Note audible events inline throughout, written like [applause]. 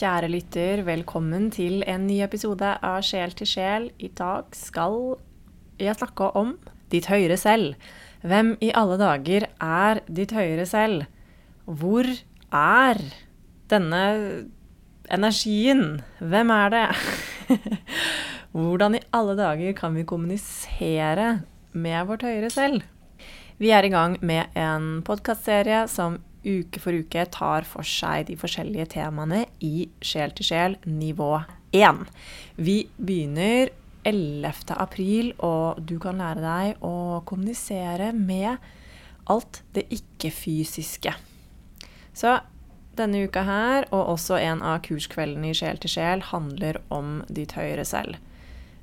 Kjære lytter, velkommen til en ny episode av Sjel til sjel. I dag skal jeg snakke om ditt høyere selv. Hvem i alle dager er ditt høyere selv? Hvor er denne energien? Hvem er det? [laughs] Hvordan i alle dager kan vi kommunisere med vårt høyere selv? Vi er i gang med en podkastserie som uke for uke tar for seg de forskjellige temaene i Sjel til sjel nivå 1. Vi begynner 11. april, og du kan lære deg å kommunisere med alt det ikke-fysiske. Så denne uka her, og også en av kurskveldene i Sjel til sjel, handler om ditt høyere selv.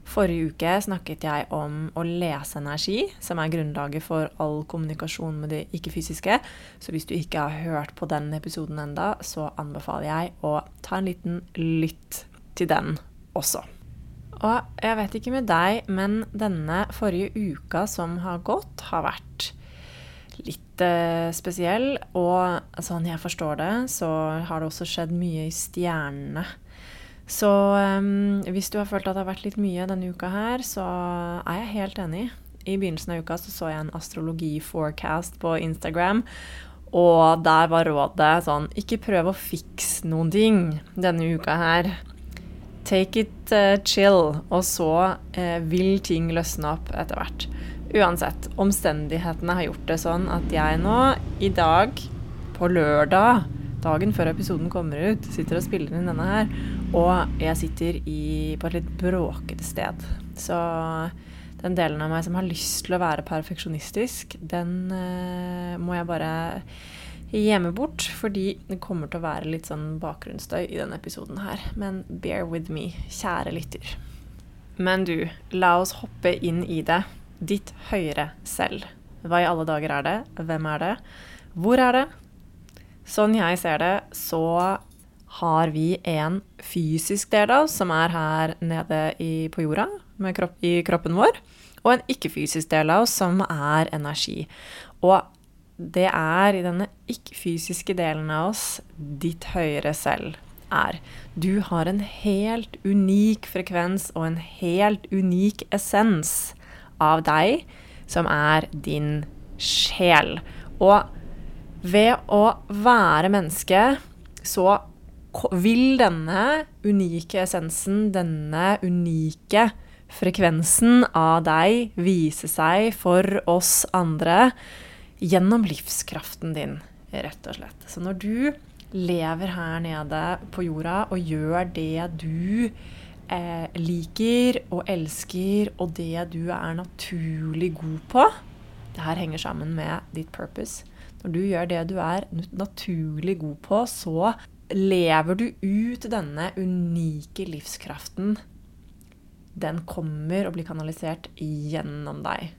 Forrige uke snakket jeg om å lese energi, som er grunnlaget for all kommunikasjon med det ikke-fysiske. Så hvis du ikke har hørt på den episoden enda, så anbefaler jeg å ta en liten lytt til den også. Og jeg vet ikke med deg, men denne forrige uka som har gått, har vært litt eh, spesiell. Og sånn jeg forstår det, så har det også skjedd mye i stjernene så um, hvis du har følt at det har vært litt mye denne uka her, så er jeg helt enig. I begynnelsen av uka så, så jeg en astrologi-forecast på Instagram. Og der var rådet sånn Ikke prøv å fikse noen ting denne uka her. Take it uh, chill. Og så uh, vil ting løsne opp etter hvert. Uansett, omstendighetene har gjort det sånn at jeg nå, i dag, på lørdag, dagen før episoden kommer ut, sitter og spiller inn denne her. Og jeg sitter i, på et litt bråkete sted. Så den delen av meg som har lyst til å være perfeksjonistisk, den uh, må jeg bare gjemme bort. Fordi det kommer til å være litt sånn bakgrunnsstøy i denne episoden her. Men bear with me, kjære lytter. Men du, la oss hoppe inn i det. Ditt høyere selv. Hva i alle dager er det? Hvem er det? Hvor er det? Sånn jeg ser det, så har vi en fysisk del av oss som er her nede i, på jorda, kropp, i kroppen vår, og en ikke-fysisk del av oss som er energi. Og det er i denne ikke-fysiske delen av oss ditt høyere selv er. Du har en helt unik frekvens og en helt unik essens av deg, som er din sjel. Og ved å være menneske så vil denne unike essensen, denne unike frekvensen av deg, vise seg for oss andre gjennom livskraften din, rett og slett. Så når du lever her nede på jorda og gjør det du eh, liker og elsker, og det du er naturlig god på Det her henger sammen med ditt purpose. Når du gjør det du er naturlig god på, så lever du ut denne unike livskraften. Den kommer og blir kanalisert gjennom deg.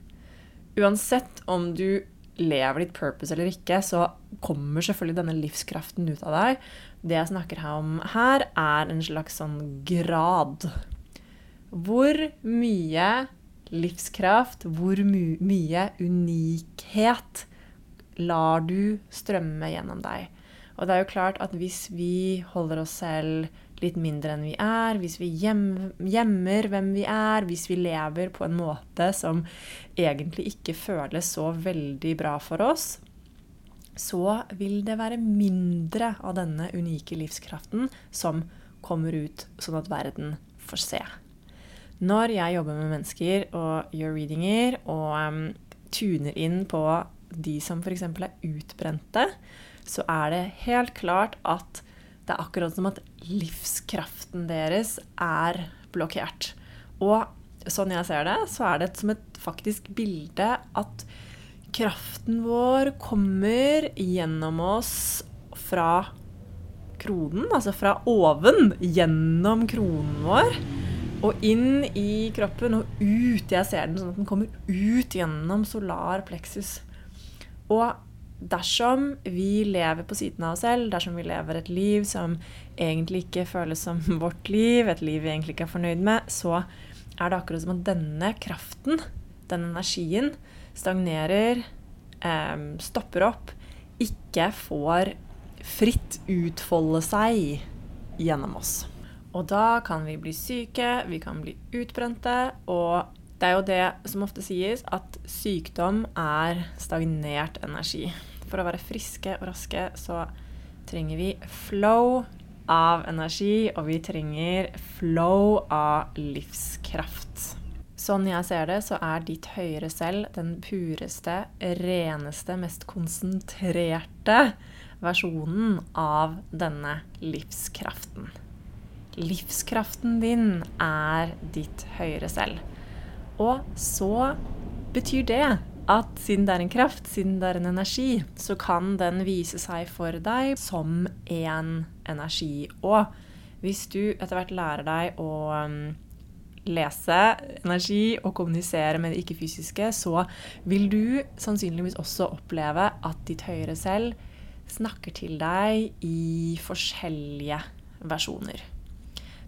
Uansett om du lever ditt purpose eller ikke, så kommer selvfølgelig denne livskraften ut av deg. Det jeg snakker om her, er en slags sånn grad. Hvor mye livskraft, hvor my mye unikhet lar du strømme gjennom deg? Og det er jo klart at hvis vi holder oss selv litt mindre enn vi er, hvis vi gjemmer hvem vi er, hvis vi lever på en måte som egentlig ikke føles så veldig bra for oss, så vil det være mindre av denne unike livskraften som kommer ut, sånn at verden får se. Når jeg jobber med mennesker og gjør readinger og um, tuner inn på de som f.eks. er utbrente, så er det helt klart at det er akkurat som at livskraften deres er blokkert. Og sånn jeg ser det, så er det som et faktisk bilde at kraften vår kommer gjennom oss fra kronen, altså fra oven, gjennom kronen vår, og inn i kroppen og ut. Jeg ser den sånn at den kommer ut gjennom solar plexus. Og dersom vi lever på siden av oss selv, dersom vi lever et liv som egentlig ikke føles som [laughs] vårt liv, et liv vi egentlig ikke er fornøyd med, så er det akkurat som at denne kraften, denne energien, stagnerer, eh, stopper opp, ikke får fritt utfolde seg gjennom oss. Og da kan vi bli syke, vi kan bli utbrente, og det er jo det som ofte sies, at sykdom er stagnert energi. For å være friske og raske så trenger vi flow av energi, og vi trenger flow av livskraft. Sånn jeg ser det, så er ditt høyere selv den pureste, reneste, mest konsentrerte versjonen av denne livskraften. Livskraften din er ditt høyere selv. Og så betyr det at siden det er en kraft, siden det er en energi, så kan den vise seg for deg som en energi. Og hvis du etter hvert lærer deg å um, lese energi og kommunisere med det ikke-fysiske, så vil du sannsynligvis også oppleve at ditt høyere selv snakker til deg i forskjellige versjoner.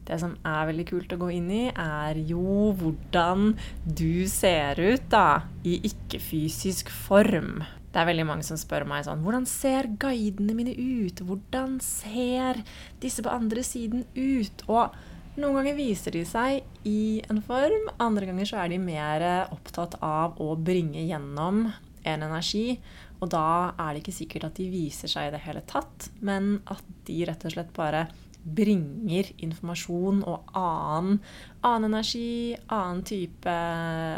Det som er veldig kult å gå inn i, er jo hvordan du ser ut da, i ikke-fysisk form. Det er veldig mange som spør meg sånn Hvordan ser guidene mine ut? Hvordan ser disse på andre siden ut? Og noen ganger viser de seg i en form, andre ganger så er de mer opptatt av å bringe gjennom en energi. Og da er det ikke sikkert at de viser seg i det hele tatt, men at de rett og slett bare bringer informasjon og annen, annen energi, annen type,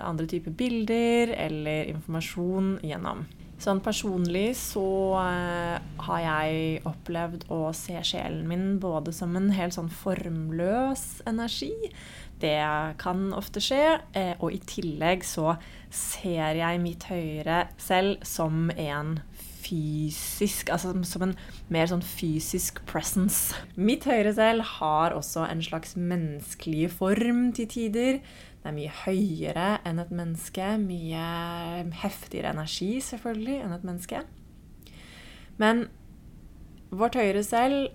andre typer bilder eller informasjon gjennom. Sånn personlig så uh, har jeg opplevd å se sjelen min både som en helt sånn formløs energi. Det kan ofte skje. Uh, og i tillegg så ser jeg mitt høyere selv som en fysisk Altså som en mer sånn fysisk presence. Mitt høyre selv har også en slags menneskelig form til tider. Det er mye høyere enn et menneske. Mye heftigere energi, selvfølgelig, enn et menneske. Men vårt høyre selv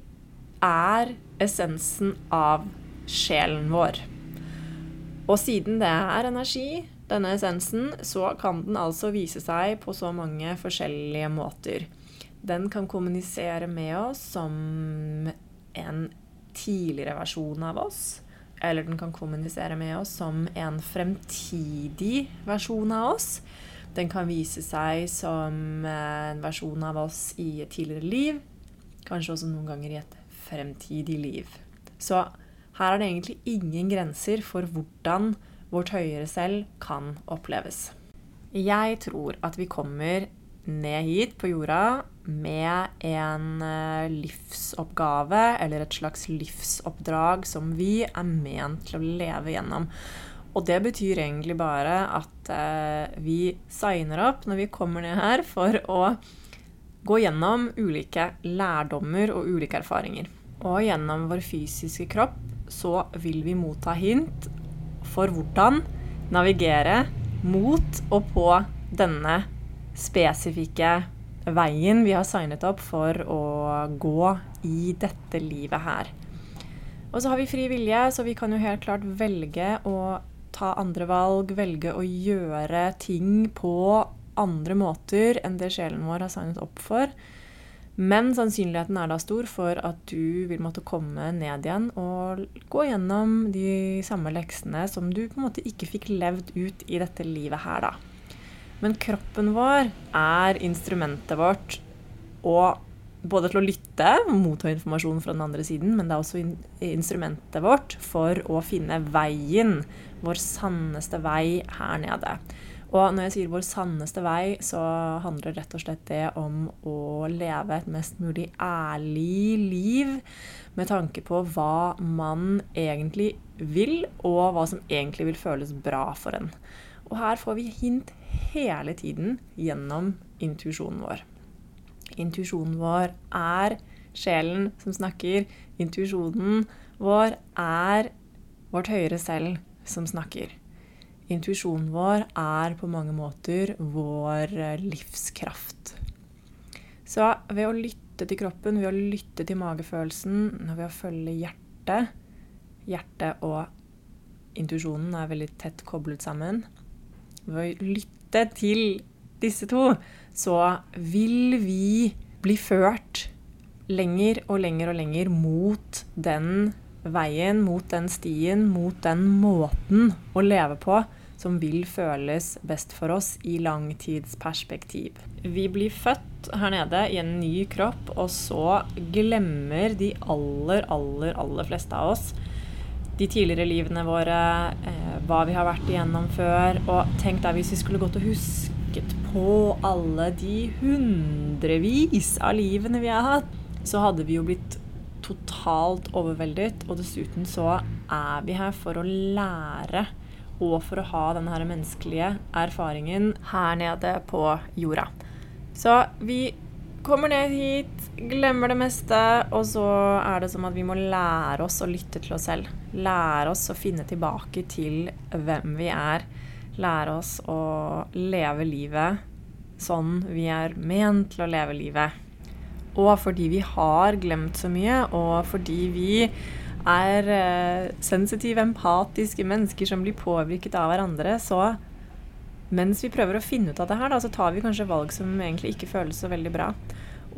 er essensen av sjelen vår. Og siden det er energi, denne essensen, så kan den altså vise seg på så mange forskjellige måter. Den kan kommunisere med oss som en tidligere versjon av oss. Eller den kan kommunisere med oss som en fremtidig versjon av oss. Den kan vise seg som en versjon av oss i et tidligere liv. Kanskje også noen ganger i et fremtidig liv. Så her er det egentlig ingen grenser for hvordan vårt høyere selv kan oppleves. Jeg tror at vi kommer ned hit på jorda med en eh, livsoppgave eller et slags livsoppdrag som vi er ment til å leve gjennom. Og det betyr egentlig bare at eh, vi signer opp når vi kommer ned her for å gå gjennom ulike lærdommer og ulike erfaringer. Og gjennom vår fysiske kropp så vil vi motta hint for hvordan navigere mot og på denne spesifikke veien vi har signet opp for å gå i dette livet her. Og så har vi fri vilje, så vi kan jo helt klart velge å ta andre valg, velge å gjøre ting på andre måter enn det sjelen vår har signet opp for. Men sannsynligheten er da stor for at du vil måtte komme ned igjen og gå gjennom de samme leksene som du på en måte ikke fikk levd ut i dette livet her, da. Men kroppen vår er instrumentet vårt og både til å lytte, motta informasjon fra den andre siden, men det er også instrumentet vårt for å finne veien, vår sanneste vei her nede. Og når jeg sier vår sanneste vei, så handler rett og slett det om å leve et mest mulig ærlig liv med tanke på hva man egentlig vil, og hva som egentlig vil føles bra for en. Og her får vi hint hele tiden gjennom intuisjonen vår. Intuisjonen vår er sjelen som snakker. Intuisjonen vår er vårt høyere selv som snakker. Intuisjonen vår er på mange måter vår eh, livskraft. Så ved å lytte til kroppen, ved å lytte til magefølelsen, ved å følge hjertet Hjertet og intuisjonen er veldig tett koblet sammen. Ved å lytte til disse to, så vil vi bli ført lenger og lenger og lenger mot den veien, mot den stien, mot den måten å leve på som vil føles best for oss i langtidsperspektiv. Vi blir født her nede i en ny kropp, og så glemmer de aller, aller, aller fleste av oss de tidligere livene våre, eh, hva vi har vært igjennom før. Og tenk deg hvis vi skulle gått og husket på alle de hundrevis av livene vi har hatt, så hadde vi jo blitt totalt overveldet. Og dessuten så er vi her for å lære og for å ha denne her menneskelige erfaringen her nede på jorda. Så vi kommer ned hit, glemmer det meste, og så er det som at vi må lære oss å lytte til oss selv. Lære oss å finne tilbake til hvem vi er. Lære oss å leve livet sånn vi er ment til å leve livet. Og fordi vi har glemt så mye, og fordi vi er eh, sensitive, empatiske mennesker som blir påvirket av hverandre, så mens vi prøver å finne ut av det her, da, så tar vi kanskje valg som egentlig ikke føles så veldig bra.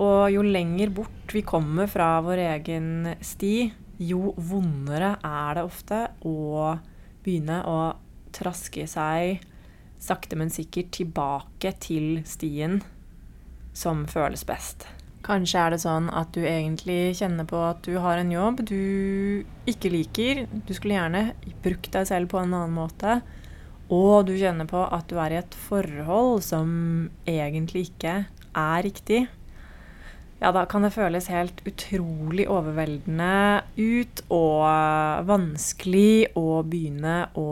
Og jo lenger bort vi kommer fra vår egen sti, jo vondere er det ofte å begynne å traske seg sakte, men sikkert tilbake til stien som føles best. Kanskje er det sånn at du egentlig kjenner på at du har en jobb du ikke liker. Du skulle gjerne brukt deg selv på en annen måte. Og du kjenner på at du er i et forhold som egentlig ikke er riktig ja, da kan det føles helt utrolig overveldende ut og vanskelig å begynne å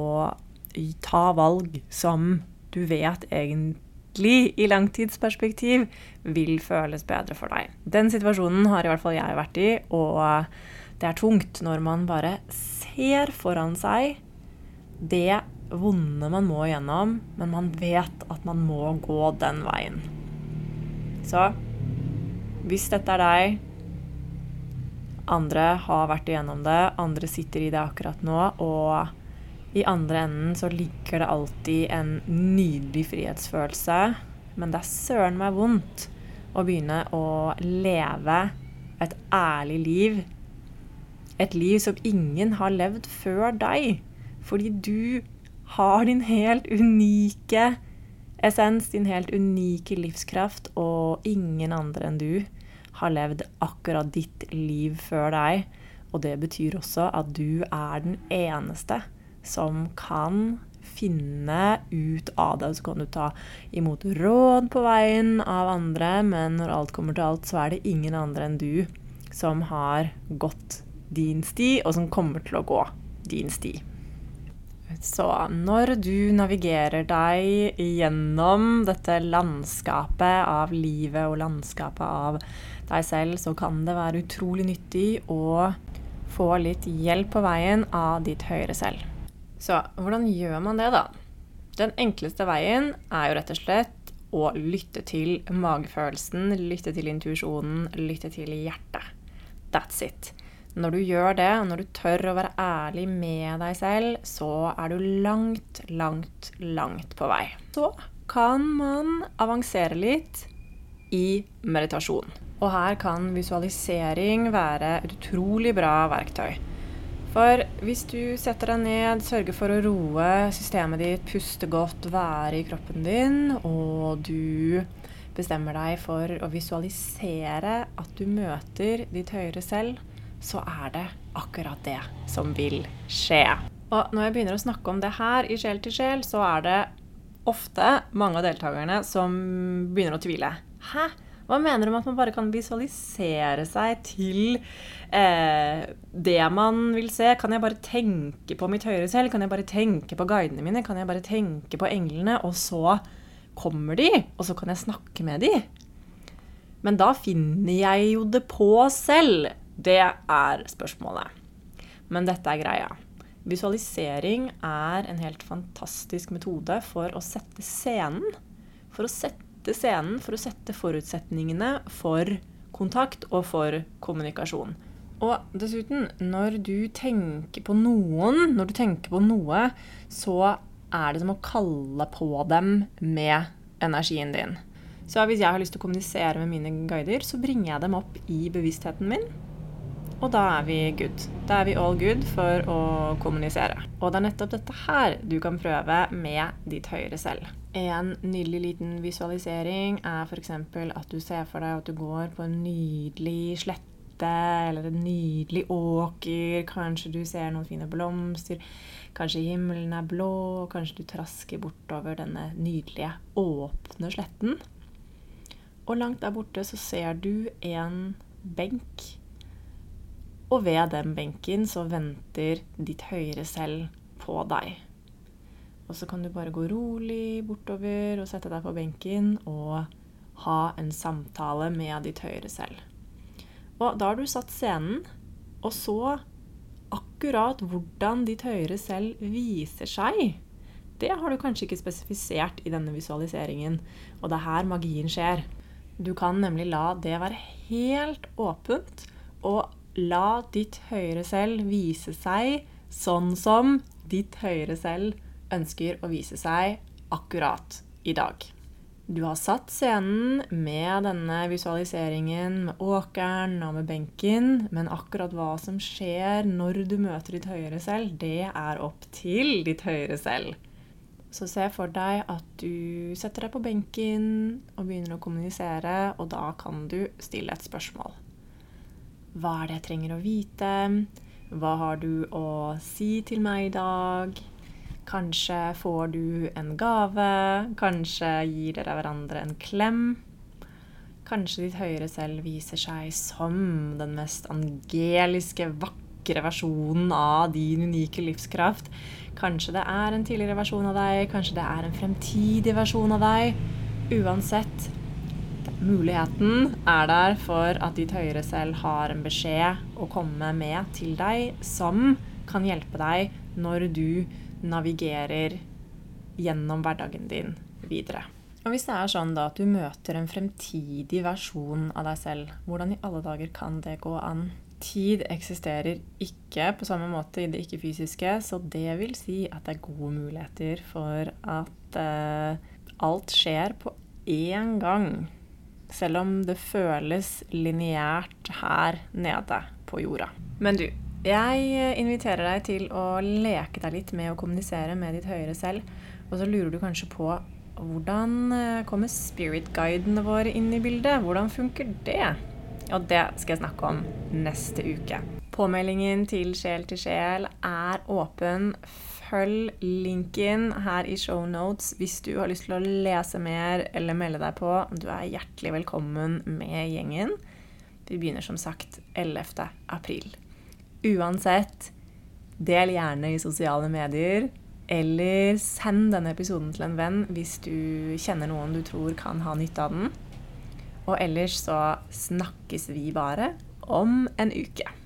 ta valg som du vet egentlig i langtidsperspektiv vil føles bedre for deg. Den situasjonen har i hvert fall jeg vært i, og det er tungt når man bare ser foran seg det vonde man må gjennom, men man vet at man må gå den veien. Så hvis dette er deg Andre har vært igjennom det, andre sitter i det akkurat nå, og i andre enden så ligger det alltid en nydelig frihetsfølelse. Men det er søren meg vondt å begynne å leve et ærlig liv. Et liv som ingen har levd før deg. Fordi du har din helt unike essens, din helt unike livskraft, og ingen andre enn du har levd akkurat ditt liv før deg. Og det betyr også at du er den eneste som kan finne ut av det. Så kan du ta imot råd på veien av andre, men når alt kommer til alt, så er det ingen andre enn du som har gått din sti, og som kommer til å gå din sti. Så når du navigerer deg gjennom dette landskapet av livet og landskapet av deg selv, så kan det være utrolig nyttig å få litt hjelp på veien av ditt høyre selv. Så hvordan gjør man det, da? Den enkleste veien er jo rett og slett å lytte til magefølelsen, lytte til intuisjonen, lytte til hjertet. That's it. Når du gjør det, og når du tør å være ærlig med deg selv, så er du langt, langt, langt på vei. Så kan man avansere litt i meditasjon. Og her kan visualisering være et utrolig bra verktøy. For hvis du setter deg ned, sørger for å roe systemet ditt, puste godt, være i kroppen din, og du bestemmer deg for å visualisere at du møter ditt høyere selv, så er det akkurat det som vil skje. Og når jeg begynner å snakke om det her i Sjel til sjel, så er det ofte mange av deltakerne som begynner å tvile. Hæ? Hva mener du med at man bare kan visualisere seg til eh, det man vil se? Kan jeg bare tenke på mitt høyere selv? Kan jeg bare tenke på guidene mine? Kan jeg bare tenke på englene? Og så kommer de, og så kan jeg snakke med de? Men da finner jeg jo det på selv. Det er spørsmålet. Men dette er greia. Visualisering er en helt fantastisk metode for å sette scenen. For å sette sette scenen, for å sette forutsetningene for kontakt og for kommunikasjon. Og dessuten, når du tenker på noen, når du tenker på noe, så er det som å kalle på dem med energien din. Så hvis jeg har lyst til å kommunisere med mine guider, så bringer jeg dem opp i bevisstheten min. Og da er vi good. Da er vi all good for å kommunisere. Og det er nettopp dette her du kan prøve med ditt høyere selv. En nydelig liten visualisering er f.eks. at du ser for deg at du går på en nydelig slette eller en nydelig åker. Kanskje du ser noen fine blomster. Kanskje himmelen er blå. Kanskje du trasker bortover denne nydelige, åpne sletten. Og langt der borte så ser du en benk. Og ved den benken så venter ditt høyere selv på deg. Og så kan du bare gå rolig bortover og sette deg på benken og ha en samtale med ditt høyere selv. Og da har du satt scenen, og så akkurat hvordan ditt høyere selv viser seg. Det har du kanskje ikke spesifisert i denne visualiseringen, og det er her magien skjer. Du kan nemlig la det være helt åpent, og la ditt høyere selv vise seg sånn som ditt høyere selv ønsker å vise seg akkurat i dag. Du har satt scenen med denne visualiseringen med åkeren og med benken, men akkurat hva som skjer når du møter ditt høyere selv, det er opp til ditt høyere selv. Så se for deg at du setter deg på benken og begynner å kommunisere, og da kan du stille et spørsmål. Hva er det jeg trenger å vite? Hva har du å si til meg i dag? Kanskje får du en gave? Kanskje gir dere hverandre en klem? Kanskje ditt høyere selv viser seg som den mest angeliske, vakre versjonen av din unike livskraft Kanskje det er en tidligere versjon av deg, kanskje det er en fremtidig versjon av deg. Uansett, muligheten er der for at ditt høyere selv har en beskjed å komme med til deg som kan hjelpe deg når du navigerer gjennom hverdagen din videre. Og Hvis det er sånn da at du møter en fremtidig versjon av deg selv, hvordan i alle dager kan det gå an? Tid eksisterer ikke på samme måte i det ikke-fysiske, så det vil si at det er gode muligheter for at uh, alt skjer på én gang. Selv om det føles lineært her nede på jorda. Men du, jeg inviterer deg til å leke deg litt med å kommunisere med ditt høyere selv. Og så lurer du kanskje på hvordan eh, kommer spirit-guidene våre inn i bildet? Hvordan funker det? Og det skal jeg snakke om neste uke. Påmeldingen til Sjel til sjel er åpen. Følg linken her i show notes hvis du har lyst til å lese mer eller melde deg på. Du er hjertelig velkommen med gjengen. Vi begynner som sagt 11. april. Uansett, del gjerne i sosiale medier. Eller send denne episoden til en venn hvis du kjenner noen du tror kan ha nytte av den. Og ellers så snakkes vi bare om en uke.